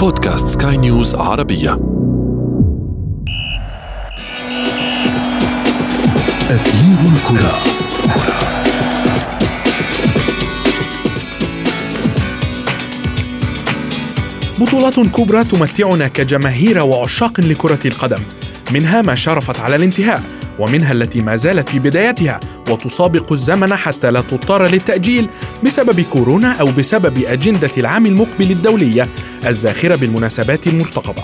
بودكاست سكاي نيوز عربية. أثير الكرة. بطولات كبرى تمتعنا كجماهير وعشاق لكرة القدم. منها ما شرفت على الانتهاء ومنها التي ما زالت في بدايتها وتسابق الزمن حتى لا تضطر للتأجيل. بسبب كورونا أو بسبب أجندة العام المقبل الدولية الزاخرة بالمناسبات المرتقبة.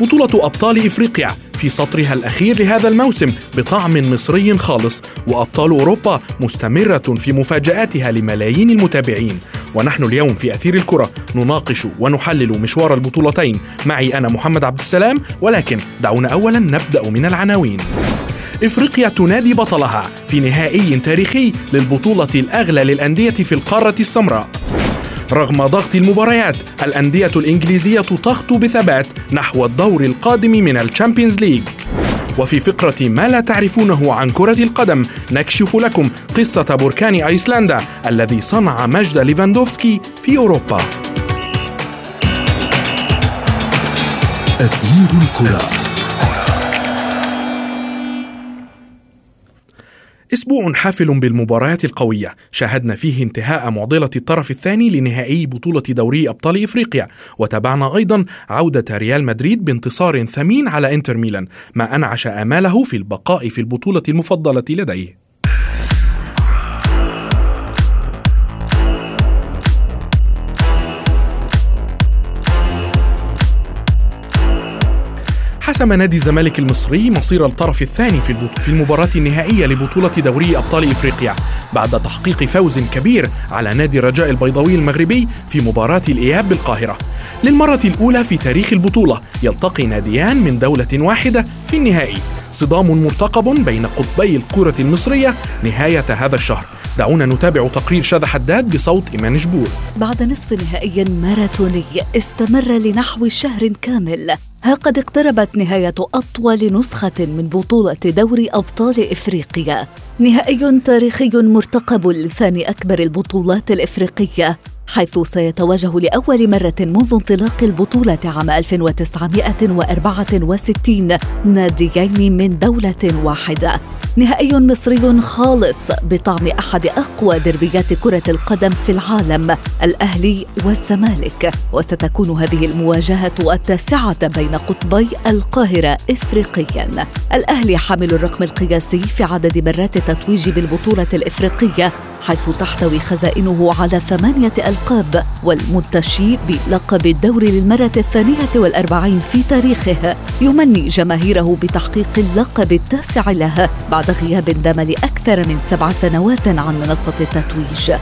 بطولة أبطال إفريقيا في سطرها الأخير لهذا الموسم بطعم مصري خالص وأبطال أوروبا مستمرة في مفاجآتها لملايين المتابعين. ونحن اليوم في أثير الكرة نناقش ونحلل مشوار البطولتين. معي أنا محمد عبد السلام ولكن دعونا أولا نبدأ من العناوين. إفريقيا تنادي بطلها في نهائي تاريخي للبطولة الأغلى للأندية في القارة السمراء. رغم ضغط المباريات الأندية الإنجليزية تخطو بثبات نحو الدور القادم من ال Champions League. وفي فقرة ما لا تعرفونه عن كرة القدم نكشف لكم قصة بركان أيسلندا الذي صنع مجد ليفاندوفسكي في أوروبا. أثير الكرة. أسبوع حافل بالمباريات القوية. شاهدنا فيه انتهاء معضلة الطرف الثاني لنهائي بطولة دوري أبطال إفريقيا. وتابعنا أيضا عودة ريال مدريد بانتصار ثمين على إنتر ميلان ما أنعش آماله في البقاء في البطولة المفضلة لديه. حسم نادي الزمالك المصري مصير الطرف الثاني في في المباراة النهائية لبطولة دوري أبطال إفريقيا بعد تحقيق فوز كبير على نادي الرجاء البيضاوي المغربي في مباراة الإياب بالقاهرة. للمرة الأولى في تاريخ البطولة يلتقي ناديان من دولة واحدة في النهائي. صدام مرتقب بين قطبي الكرة المصرية نهاية هذا الشهر دعونا نتابع تقرير شذى حداد بصوت إيمان جبور بعد نصف نهائي ماراثوني استمر لنحو شهر كامل ها قد اقتربت نهاية أطول نسخة من بطولة دوري أبطال إفريقيا. نهائي تاريخي مرتقب لثاني أكبر البطولات الإفريقية. حيث سيتواجه لأول مرة منذ انطلاق البطولة عام 1964 ناديين من دولة واحدة. نهائي مصري خالص بطعم أحد أقوى دربيات كرة القدم في العالم الأهلي والزمالك. وستكون هذه المواجهة التاسعة بين قطبي القاهرة افريقيا. الأهلي حامل الرقم القياسي في عدد مرات التتويج بالبطولة الإفريقية حيث تحتوي خزائنه على ثمانية ألقاب والمنتشي بلقب الدوري للمرة الثانية والأربعين في تاريخه. يمني جماهيره بتحقيق اللقب التاسع له بعد غياب دام لأكثر من سبع سنوات عن منصة التتويج.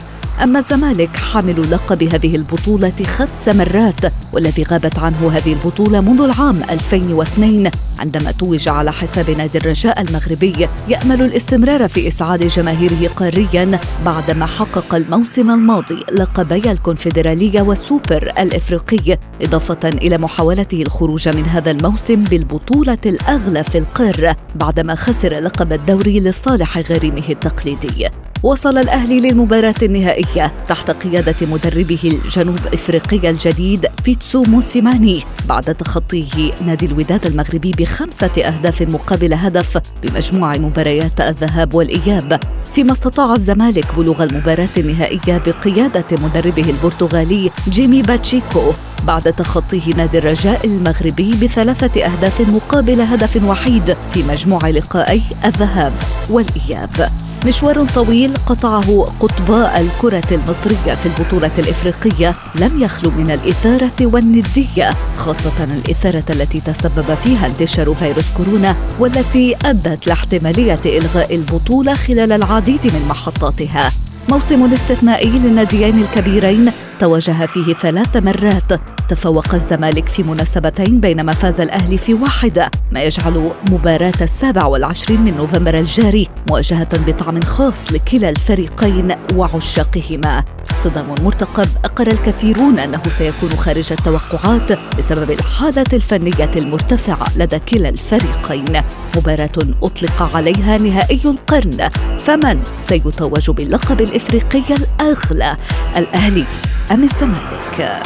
أما الزمالك حامل لقب هذه البطولة خمس مرات والذي غابت عنه هذه البطولة منذ العام 2002 عندما توج على حساب نادي الرجاء المغربي يأمل الاستمرار في إسعاد جماهيره قاريا بعدما حقق الموسم الماضي لقبي الكونفدرالية والسوبر الإفريقي إضافة إلى محاولته الخروج من هذا الموسم بالبطولة الأغلى في القارة بعدما خسر لقب الدوري لصالح غريمه التقليدي. وصل الأهلي للمباراة النهائية تحت قيادة مدربه الجنوب إفريقي الجديد بيتسو موسيماني بعد تخطيه نادي الوداد المغربي بخمسة أهداف مقابل هدف بمجموع مباريات الذهاب والإياب. فيما استطاع الزمالك بلوغ المباراة النهائية بقيادة مدربه البرتغالي جيمي باتشيكو بعد تخطيه نادي الرجاء المغربي بثلاثة أهداف مقابل هدف وحيد في مجموع لقائي الذهاب والإياب. مشوار طويل قطعه قطباء الكرة المصرية في البطولة الإفريقية لم يخلو من الإثارة والندية خاصة الإثارة التي تسبب فيها انتشار فيروس كورونا والتي أدت لاحتمالية إلغاء البطولة خلال العديد من محطاتها. موسم استثنائي للناديين الكبيرين تواجه فيه ثلاث مرات تفوق الزمالك في مناسبتين بينما فاز الأهلي في واحدة ما يجعل مباراة السابع والعشرين من نوفمبر الجاري مواجهة بطعم خاص لكلا الفريقين وعشاقهما. صدام مرتقب أقر الكثيرون أنه سيكون خارج التوقعات بسبب الحالة الفنية المرتفعة لدى كلا الفريقين. مباراة أطلق عليها نهائي القرن فمن سيتوج باللقب الإفريقي الأغلى؟ الأهلي أم الزمالك؟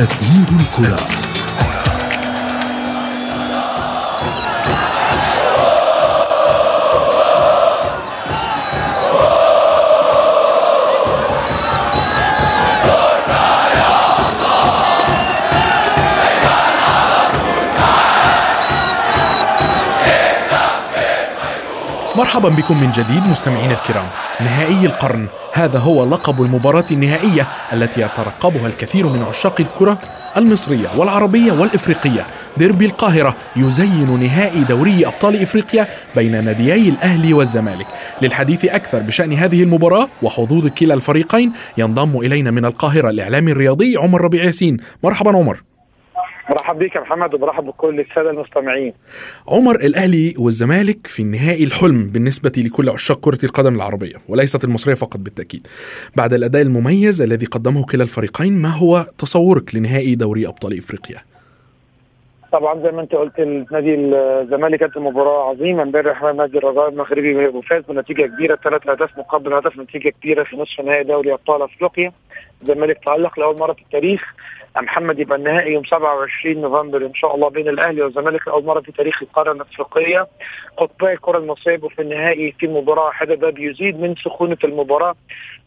أثير الكرة. مرحبا بكم من جديد مستمعين الكرام. نهائي القرن. هذا هو لقب المباراة النهائية التي يترقبها الكثير من عشاق الكرة المصرية والعربية والإفريقية. ديربي القاهرة يزين نهائي دوري أبطال إفريقيا بين ناديي الأهلي والزمالك. للحديث أكثر بشأن هذه المباراة وحظوظ كلا الفريقين ينضم إلينا من القاهرة الإعلامي الرياضي عمر ربيع ياسين. مرحبا عمر. مرحب بك يا محمد وبرحب بكل السادة المستمعين. عمر الأهلي والزمالك في النهائي الحلم بالنسبة لكل عشاق كرة القدم العربية وليست المصرية فقط بالتأكيد. بعد الأداء المميز الذي قدمه كلا الفريقين ما هو تصورك لنهائي دوري أبطال إفريقيا؟ طبعا زي ما انت قلت نادي الزمالك كانت مباراة عظيمة امبارح نادي الرجاء المغربي وفاز بنتيجة كبيرة ثلاث أهداف مقابل هدف نتيجة كبيرة في نصف نهائي دوري أبطال إفريقيا. الزمالك تالق لأول مرة في التاريخ محمد يبقى النهائي يوم 27 نوفمبر إن شاء الله بين الأهلي والزمالك لأول مرة في تاريخ القارة الأفريقية. قطبي الكره المصريه في النهائي في مباراة واحدة. ده بيزيد من سخونة المباراة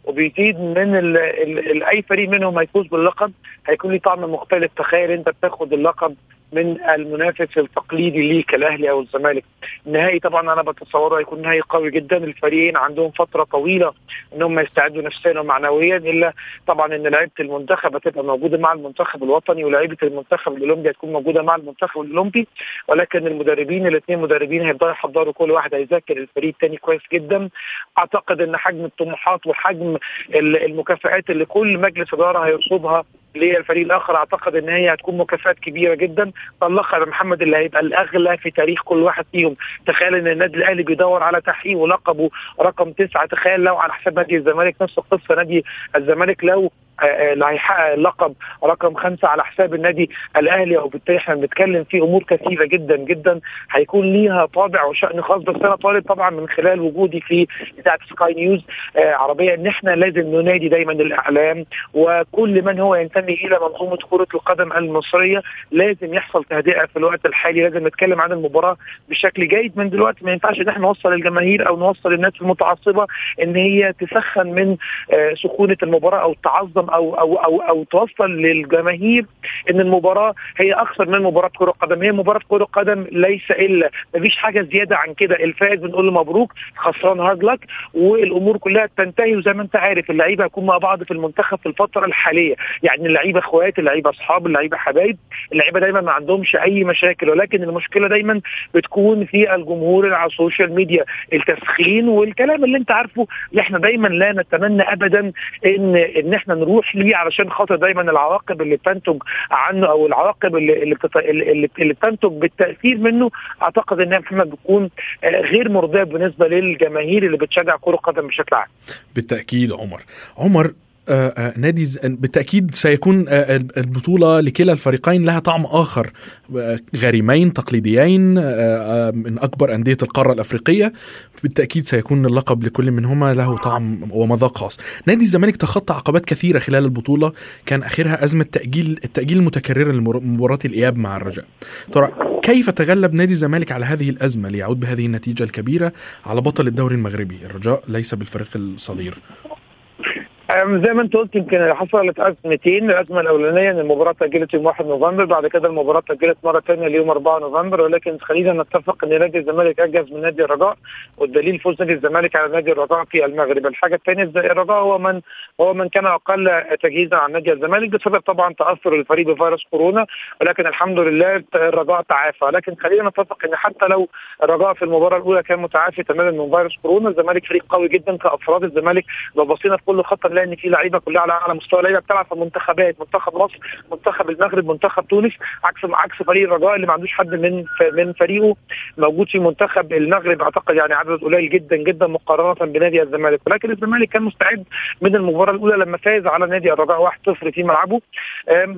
وبيزيد من ال ال ال أي فريق منهم هيفوز باللقب هيكون ليه طعم مختلف. تخيل أنت بتاخد اللقب من المنافس التقليدي ليك الاهلي أو الزمالك. النهائي طبعا أنا بتصوره هيكون نهائي قوي جدا. الفريقين عندهم فترة طويلة إنهم يستعدوا نفسيا ومعنويا إلا طبعا إن لعيبة المنتخب هتبقى موجودة مع المنتخب الوطني ولعيبة المنتخب الأولمبي هتكون موجودة مع المنتخب الأولمبي. ولكن المدربين الاثنين مدربين هيبداوا يحضروا كل واحد هيذاكر الفريق الثاني كويس جدا. أعتقد إن حجم الطموحات وحجم المكافآت اللي كل مجلس إدارة هيرصدها للفريق الآخر أعتقد إن هي هتكون مكافآت كبيرة جدا. طلقها محمد اللي هيبقى الأغلى في تاريخ كل واحد فيهم. تخيل إن النادي الأهلي بيدور على تحقيق ولقبه رقم تسعة. تخيل لو على حساب نادي الزمالك نفس القصة. نادي الزمالك لو اللي هيحقق اللقب رقم خمسة على حساب النادي الأهلي. وبالتالي إحنا بنتكلم في أمور كثيره جدا جدا. هيكون ليها طابع وشأن خاص. بس أنا طالب طبعا من خلال وجودي في إذاعة سكاي نيوز آه عربية إن إحنا لازم ننادي دايما الإعلام. وكل من هو ينتمي إلى منظومة كرة القدم المصرية لازم يحصل تهدئة في الوقت الحالي. لازم نتكلم عن المباراة بشكل جيد. من دلوقتي ما ينفعش إن إحنا نوصل الجماهير أو نوصل الناس المتعصبة إن هي تسخن من آه سخونة المباراة أو تعظم أو أو أو أو توصل للجماهير إن المباراة هي أكثر من مباراة كرة قدم. هي مباراة كرة قدم ليس الا مفيش حاجة زيادة عن كده. الفائز بنقول له مبروك خسران هارد لك والأمور كلها تنتهي. وزي ما أنت عارف اللعيبة هيكون مع بعض في المنتخب في الفترة الحالية. يعني اللعيبة إخوات اللعيبة أصحاب اللعيبة حبايب. اللعيبة دايما ما عندهمش أي مشاكل. ولكن المشكلة دايما بتكون في الجمهور على ال social media. التسخين والكلام اللي أنت عارفه. اللي إحنا دايما لا نتمنى ابدا ان إن إحنا نروح ليه علشان خاطر دايما العواقب اللي بتنتج عنه أو العواقب اللي اللي. اللي, بتنتج بالتأثير منه أعتقد انها محمد بتكون غير مرضية بالنسبة للجماهير اللي بتشجع كرة قدم بشكل عام. بالتأكيد عمر، عمر آه آه نادي بالتأكيد سيكون آه البطولة لكلا الفريقين لها طعم آخر. غريمين تقليديين من أكبر أندية القارة الأفريقية. بالتأكيد سيكون اللقب لكل منهما له طعم ومذاق خاص. نادي الزمالك تخطى عقبات كثيرة خلال البطولة. كان آخرها أزمة تأجيل التأجيل المتكرر لمباراه الإياب مع الرجاء. ترى كيف تغلب نادي الزمالك على هذه الأزمة ليعود بهذه النتيجة الكبيرة على بطل الدوري المغربي؟ الرجاء ليس بالفريق الصغير زي ما انت قلت يمكن حصلت أزمتين الأزمة الأولانية إن المباراة تأجلت يوم 1 نوفمبر بعد كده المباراة تأجلت مرة ثانية ليوم 4 نوفمبر. ولكن خلينا نتفق إن نادي الزمالك انجز من نادي الرجاء والدليل فوز نادي الزمالك على نادي الرجاء في المغرب. الحاجة الثانية الرجاء هو من هو من كان أقل تجهيزا عن نادي الزمالك بسبب طبعا تأثر الفريق بفيروس كورونا. ولكن الحمد لله الرجاء تعافى. لكن خلينا نتفق إن حتى لو الرجاء في المباراة الأولى كان متعافي تماما من فيروس كورونا الزمالك فريق قوي جدا كأفراد. الزمالك لو بصينا في كل خط نلاقي ان في لعيبة كلها على اعلى مستوى لعيبه بتلعب في المنتخبات منتخب مصر منتخب المغرب منتخب تونس عكس عكس فريق الرجاء اللي ما عندوش حد من من فريقه موجود في منتخب المغرب. أعتقد يعني عدد قليل جدا جدا مقارنة بنادي الزمالك. ولكن الزمالك كان مستعد من المباراة الأولى لما فاز على نادي الرجاء 1-0 في ملعبه.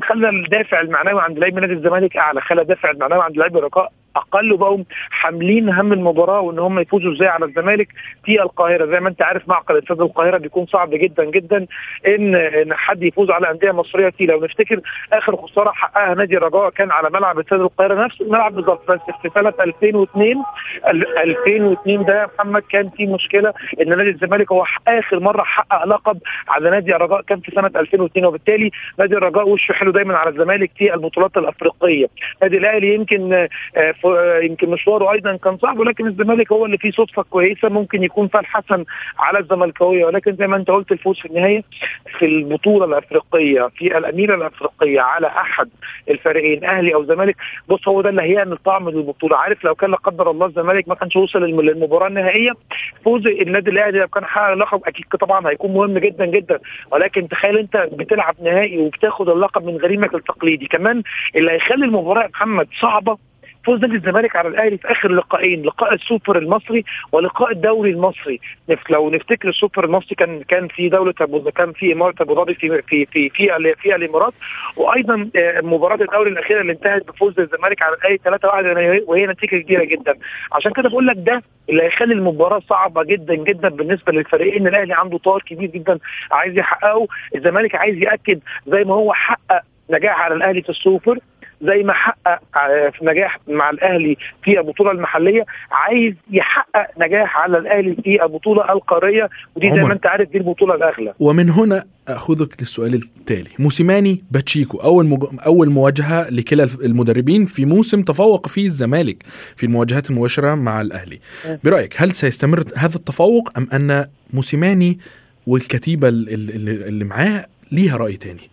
خلى الدافع المعنوي عند لاعبي نادي الزمالك أعلى خلى الدافع المعنوي عند لاعبي الرجاء أقل وبقوا حاملين هم المباراة وإن هم يفوزوا إزاي على الزمالك في القاهرة. زي ما أنت عارف معقل استاد القاهرة بيكون صعب جدا جدا إن إن حد يفوز على أندية مصرية فيه. لو نفتكر آخر خسارة حققها نادي الرجاء كان على ملعب استاد القاهرة. نفس الملعب بالظبط بس في سنة 2002 ال- 2002 ده يا محمد كان في مشكلة إن نادي الزمالك هو آخر مرة حقق لقب على نادي الرجاء كان في سنة 2002 وبالتالي نادي الرجاء وشه حلو دايما على الزمالك في البطولات الأفريقية. نادي الأهلي يمكن آه، ف- آه، يمكن مشواره أيضا كان صعب ولكن الزمالك هو اللي فيه صدفة كويسة ممكن يكون فال حسن على الزملكاوية. ولكن زي ما أنت قلت الفوز في النهاية في البطولة الأفريقية في الأميرة الأفريقية على أحد الفريقين أهلي أو زمالك. بص هو ده اللي هيعمل طعم للبطولة. عارف لو كان لا قدر الله الزمالك ما كانش وصل للم- للمباراة النهائية فوز النادي الأهلي لو كان حقق اللقب أكيد طبعا هيكون مهم جدا جدا. ولكن تخيل أنت بتلعب نهائي وبتاخد اللقب من غريمك التقليدي. كمان اللي هيخلي المباراة يا محمد صعبة فوز نادي الزمالك على الأهلي في آخر لقاءين لقاء السوبر المصري ولقاء الدوري المصري. لو نفتكر السوبر المصري كان كان في دولة كان في إمارة أبو ظبي في في في في, في الإمارات. وأيضا آه، مباراة الدوري الأخيرة اللي انتهت بفوز الزمالك على الأهلي 3-1 وهي نتيجة كبيرة جدا. عشان كده بقول لك ده اللي هيخلي المباراة صعبة جدا جدا بالنسبة للفريقين. الأهلي عنده طار كبير جدا عايز يحققه. الزمالك عايز يأكد زي ما هو حقق نجاح على الأهلي في السوبر. زي ما حقق في نجاح مع الأهلي في البطولة المحلية عايز يحقق نجاح على الأهلي في البطولة القارية ودي زي. ما أنت عارف دي البطولة الأغلى. ومن هنا أخذك للسؤال التالي. موسيماني باتشيكو أول مج... أول مواجهة لكلا المدربين في موسم تفوق فيه الزمالك في المواجهات المباشرة مع الأهلي. برأيك هل سيستمر هذا التفوق أم أن موسيماني والكتيبة ال- ال- اللي اللي معاه ليها رأي تاني؟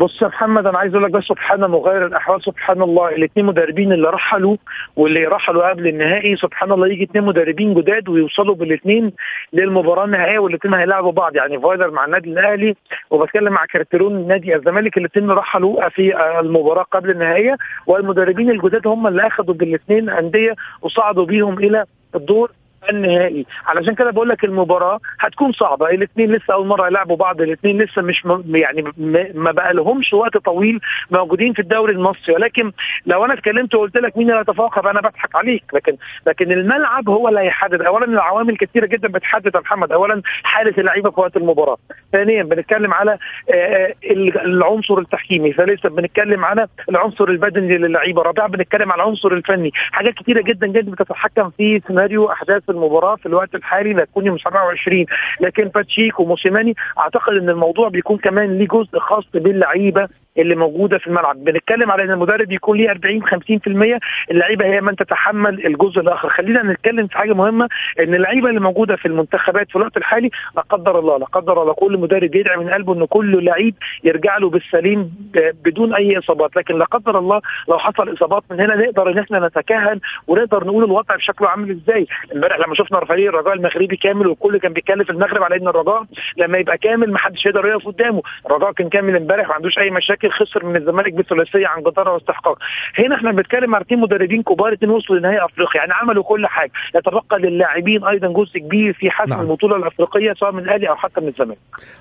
بص يا محمد أنا عايز أقول لك بس سبحان مغير الأحوال سبحان الله. الاثنين مدربين اللي رحلوا واللي رحلوا قبل النهائي سبحان الله يجي اثنين مدربين جداد ويوصلوا بالاثنين للمباراة النهائية والاثنين هيلعبوا بعض. يعني فايلر مع النادي الأهلي وبتكلم مع كارتيرون نادي الزمالك الاثنين رحلوا في المباراة قبل النهائية. والمدربين الجداد هم اللي اخذوا بالاثنين أندية وصعدوا بيهم إلى الدور النهائي. علشان كده بقول لك المباراة هتكون صعبة. الاثنين لسه أول مرة يلعبوا بعض الاثنين لسه مش م... يعني م... ما بقى لهمش وقت طويل موجودين في الدوري المصري. ولكن لو أنا اتكلمت وقلت لك مين اللي هيتفوق أنا بضحك عليك. لكن لكن الملعب هو اللي هيحدد. اولا العوامل كثيره جدا بتحدد يا محمد. اولا حالة اللعيبة في وقت المباراة. ثانيا بنتكلم على آه، ال- العنصر التحكيمي. ثالثا بنتكلم على العنصر البدني للعيبة. رابعا بنتكلم على العنصر الفني. حاجات كثيره جدا جدا بتتحكم في سيناريو أحداث المباراة في الوقت الحالي لا تكون يوم 27 لكن باتشيك وموسيماني أعتقد إن الموضوع بيكون كمان ليه جزء خاص باللعيبة اللي موجودة في الملعب. بنتكلم على إن المدرب يكون ليه 40 50% اللعيبة هي من تتحمل الجزء الآخر. خلينا نتكلم في حاجة مهمة إن اللعيبة اللي موجودة في المنتخبات في الوقت الحالي لا قدر الله لا قدر الله كل مدرب يدعي من قلبه إن كل لعيب يرجع له بالسليم ب- بدون أي إصابات. لكن لا قدر الله لو حصل إصابات من هنا نقدر إن إحنا نتكهن ونقدر نقول الوضع بشكله عامل إزاي. إمبارح لما شفنا فريق الرجاء المغربي كامل والكل كان بيتكلم في المغرب على إن الرجاء لما يبقى كامل ما حدش يقدر يقف قدامه. الرجاء كان كامل إمبارح ما عندوش أي مشاكل. خسر من الزمالك بثلاثية عن جدارة واستحقاق. هنا إحنا بنتكلم على اثنين مدربين كبار اثنين وصلوا لنهائي أفريقيا. يعني عملوا كل حاجة. يتبقى للاعبين أيضا جزء كبير في حسم نعم. البطولة الأفريقية سواء من الأهلي أو حتى من الزمالك.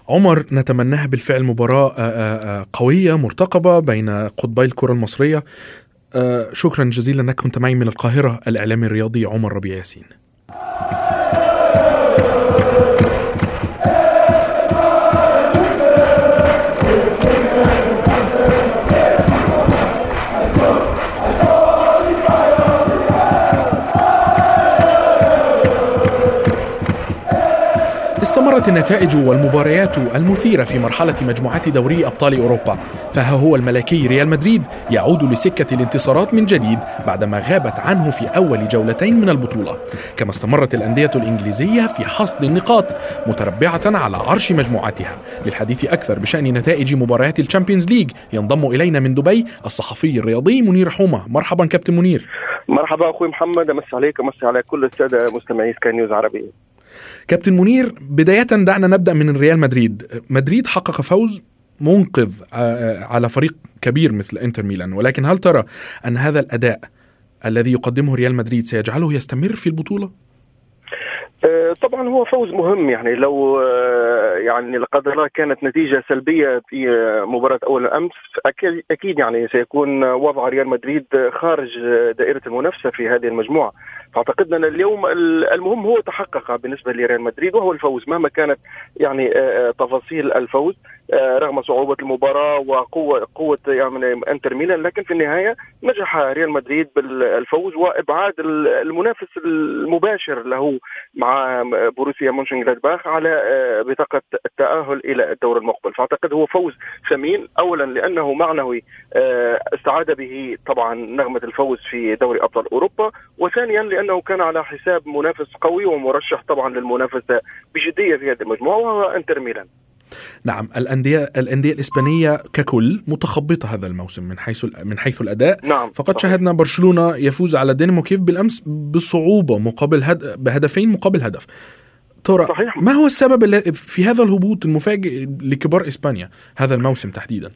عمر نتمناها بالفعل مباراة آه، آه، آه، قوية مرتقبة بين قطبي الكرة المصرية. آه، شكرا جزيلا أنك كنت معي من القاهرة الإعلامي الرياضي عمر ربيع ياسين. استمرت النتائج والمباريات المثيرة في مرحلة مجموعات دوري أبطال أوروبا. فها هو الملكي ريال مدريد يعود لسكة الانتصارات من جديد بعدما غابت عنه في أول جولتين من البطولة. كما استمرت الأندية الإنجليزية في حصد النقاط متربعة على عرش مجموعتها. للحديث أكثر بشأن نتائج مباريات ال Champions League ينضم إلينا من دبي الصحفي الرياضي منير حومة. مرحبا كابتن منير. مرحبا أخوي محمد أمسي عليك أمسي على كل السادة مستمعي سكاي نيوز عربية. كابتن منير بداية دعنا نبدأ من ريال مدريد. مدريد حقق فوز منقذ آه، على فريق كبير مثل انتر ميلان. ولكن هل ترى أن هذا الأداء الذي يقدمه ريال مدريد سيجعله يستمر في البطولة؟ آه، طبعا هو فوز مهم. يعني لو آه، يعني لا قدر الله كانت نتيجة سلبية في آه، مباراة أول أمس أكيد يعني سيكون وضع ريال مدريد خارج دائرة المنافسة في هذه المجموعة. فاعتقد أن اليوم المهم هو تحقق بالنسبة لريال مدريد وهو الفوز مهما كانت يعني تفاصيل الفوز رغم صعوبة المباراة وقوة قوة يعني إنتر ميلان لكن في النهاية نجح ريال مدريد بالفوز وإبعاد المنافس المباشر له مع بروسيا مونشنغلادباخ على آه، بطاقة التأهل إلى الدور المقبل. فأعتقد هو فوز ثمين اولا لأنه معنوي آه، استعاد به طبعا نغمة الفوز في دوري أبطال أوروبا وثانيا لأنه كان على حساب منافس قوي ومرشح طبعا للمنافسه بجدية في هذه المجموعة وهو إنتر ميلان نعم الانديه الأندية الإسبانية ككل متخبطة هذا الموسم من حيث من حيث الأداء نعم فقد صحيح. شاهدنا برشلونة يفوز على دينامو كيف بالأمس بصعوبة مقابل هد... بهدفين مقابل هدف ترى صحيح. ما هو السبب في هذا الهبوط المفاجئ لكبار إسبانيا هذا الموسم تحديدا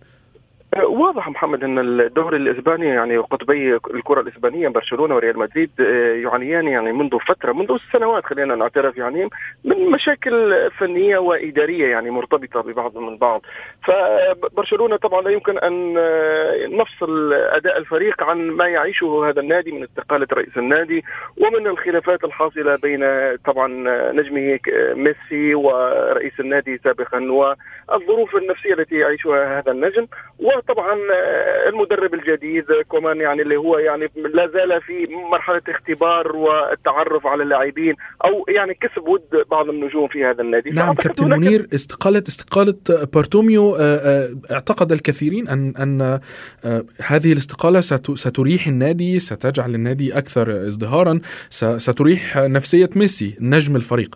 واضح محمد إن الدوري الإسباني يعني قطبي الكرة الإسبانية برشلونة وريال مدريد آه، يعانيان يعني منذ فترة منذ سنوات خلينا نعترف يعني من مشاكل فنية وإدارية يعني مرتبطة ببعض من بعض. فبرشلونة طبعا لا يمكن أن آه، نفصل أداء الفريق عن ما يعيشه هذا النادي من استقالة رئيس النادي ومن الخلافات الحاصلة بين طبعا نجمه ميسي ورئيس النادي سابقا والظروف النفسية التي يعيشها هذا النجم. طبعا آه، المدرب الجديد كومان يعني اللي هو يعني لا زال في مرحلة اختبار والتعرف على اللاعبين أو يعني كسب ود بعض النجوم في هذا النادي. نعم كابتن منير استقالة استقالة بارتوميو آه، آه، اعتقد الكثيرين أن أن هذه الاستقالة ستريح النادي ستجعل النادي أكثر ازدهارا ستريح نفسية ميسي نجم الفريق.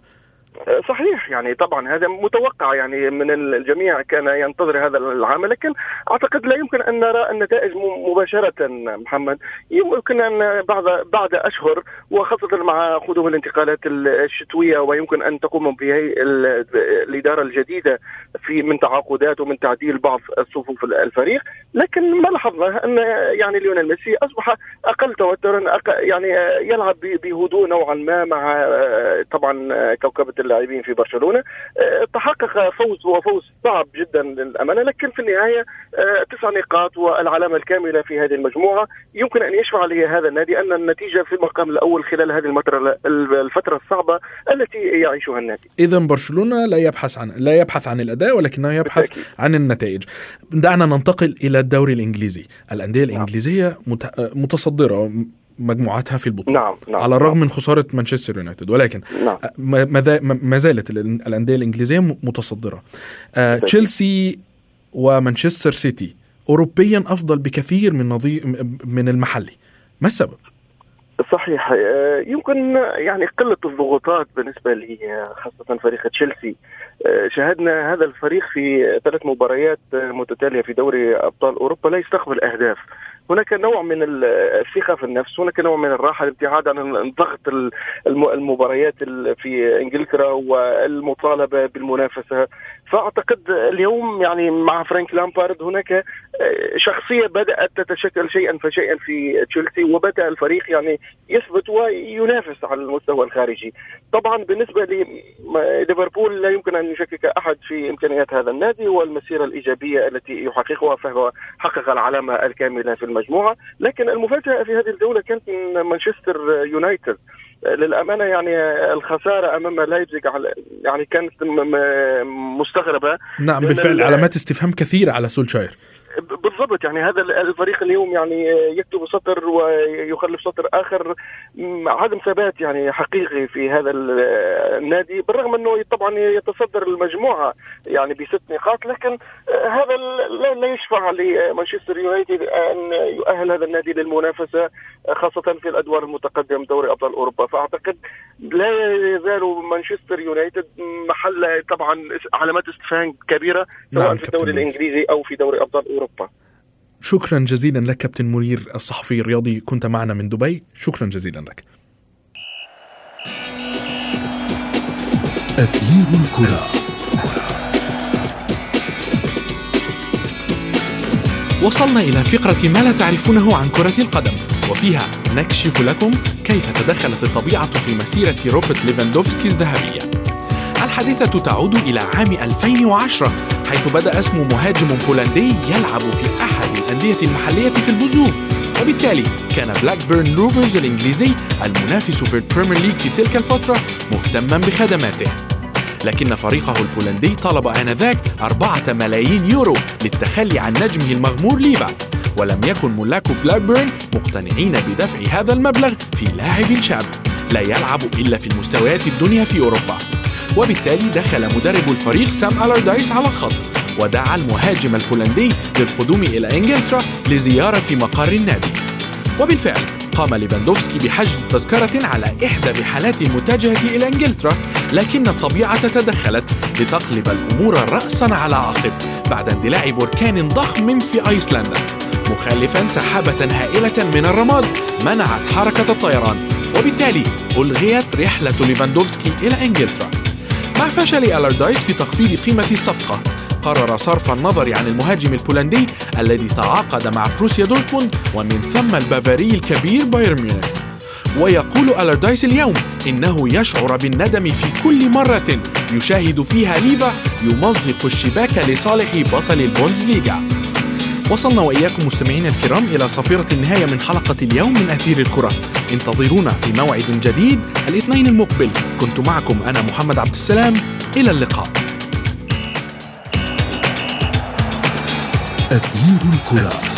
صحيح يعني طبعا هذا متوقع يعني من الجميع كان ينتظر هذا العام لكن أعتقد لا يمكن أن نرى النتائج مباشرة محمد. يمكن أن بعد بعد أشهر وخاصة مع قدوم الانتقالات الشتوية ويمكن أن تقوم به الإدارة الجديدة في من تعاقدات ومن تعديل بعض صفوف الفريق. لكن ما لاحظنا أن يعني ليونيل ميسي أصبح أقل توترا يعني يلعب بهدوء نوعا ما مع طبعا كوكبة اللاعبين في برشلونة آه، تحقق فوز وفوز صعب جدا للأمانة لكن في النهاية آه، تسع نقاط والعلامة الكاملة في هذه المجموعة يمكن أن يشفع لهذا النادي أن النتيجة في المقام الأول خلال هذه الفترة الفترة الصعبة التي يعيشها النادي. اذا برشلونة لا يبحث عن لا يبحث عن الأداء ولكنه يبحث بالتأكيد. عن النتائج. دعنا ننتقل إلى الدوري الإنجليزي، الأندية نعم. الإنجليزية متصدرة مجموعاتها في البطولة. نعم نعم على الرغم نعم. من خسارة مانشستر يونايتد. ولكن نعم. ما زالت الأندية الإنجليزية متصدرة. آه تشيلسي ومانشستر سيتي اوروبيا أفضل بكثير من نظير من المحلي. ما السبب؟ صحيح. آه، يمكن يعني قلة الضغوطات بالنسبة لي خاصة فريق تشيلسي. آه، شاهدنا هذا الفريق في ثلاث مباريات متتالية في دوري أبطال أوروبا لا يستقبل أهداف. هناك نوع من الثقة في النفس هناك نوع من الراحة الابتعاد عن ضغط المباريات في إنجلترا والمطالبة بالمنافسة. فأعتقد اليوم يعني مع فرانك لامبارد هناك آه، شخصية بدأت تتشكل شيئا فشيئا في تشيلسي وبدأ الفريق يعني يثبت وينافس على المستوى الخارجي. طبعا بالنسبة لليفربول لا يمكن أن يشكك أحد في إمكانيات هذا النادي والمسيرة الإيجابية التي يحققها فهو حقق العلامة الكاملة في المجموعة. لكن المفاجأة في هذه الجولة كانت من مانشستر يونايتد. للأمانة يعني الخسارة أمام لايبزيج يعني كانت مستغربة. نعم بالفعل علامات استفهام كثيرة على سولشاير. بالضبط يعني هذا الفريق اليوم يعني يكتب سطر ويخلف سطر آخر. عدم ثبات يعني حقيقي في هذا النادي بالرغم أنه طبعا يتصدر المجموعة يعني بست نقاط لكن هذا لا يشفع لمانشستر يونايتد أن يؤهل هذا النادي للمنافسة خاصة في الأدوار المتقدمة دوري أبطال أوروبا. فأعتقد لا يزال مانشستر يونايتد محل طبعا علامات استفهام كبيرة سواء نعم في الدوري الإنجليزي أو في دوري أبطال أوروبا. شكرا جزيلا لك كابتن منير الصحفي الرياضي. كنت معنا من دبي. شكرا جزيلا لك. أثير الكرة. وصلنا إلى فقرة ما لا تعرفونه عن كرة القدم وفيها نكشف لكم كيف تدخلت الطبيعة في مسيرة روبرت ليفاندوفسكي الذهبية. الحادثة تعود إلى عام 2010 حيث بدأ اسم مهاجم بولندي يلعب في أحد الأندية المحلية في البزوغ وبالتالي كان بلاك بيرن روفرز الإنجليزي المنافس في ال Premier League في تلك الفترة مهتما بخدماته. لكن فريقه البولندي طلب آنذاك أربعة ملايين يورو للتخلي عن نجمه المغمور ليفا ولم يكن ملاك بلاك بيرن مقتنعين بدفع هذا المبلغ في لاعب شاب لا يلعب إلا في المستويات الدنيا في أوروبا. وبالتالي دخل مدرب الفريق سام ألاردايس على الخط ودعا المهاجم البولندي للقدوم إلى إنجلترا لزيارة مقر النادي. وبالفعل قام ليفاندوفسكي بحجز تذكرة على إحدى رحلات المتجهة إلى إنجلترا لكن الطبيعة تدخلت لتقلب الأمور رأسا على عقب بعد اندلاع بركان ضخم في أيسلندا. مخلفا سحابة هائلة من الرماد منعت حركة الطيران وبالتالي ألغيت رحلة ليفاندوفسكي إلى إنجلترا. مع فشل ألاردايس في تخفيض قيمة الصفقة. قرر صرف النظر عن المهاجم البولندي الذي تعاقد مع بروسيا دورتموند ومن ثم البافاري الكبير بايرن ميونخ. ويقول ألاردايس اليوم إنه يشعر بالندم في كل مرة يشاهد فيها ليفا يمزق الشباك لصالح بطل البوندسليغا. وصلنا وإياكم مستمعينا الكرام إلى صفيرة النهاية من حلقة اليوم من أثير الكرة. انتظرونا في موعد جديد الاثنين المقبل. كنت معكم أنا محمد عبد السلام. إلى اللقاء. أثير الكرة.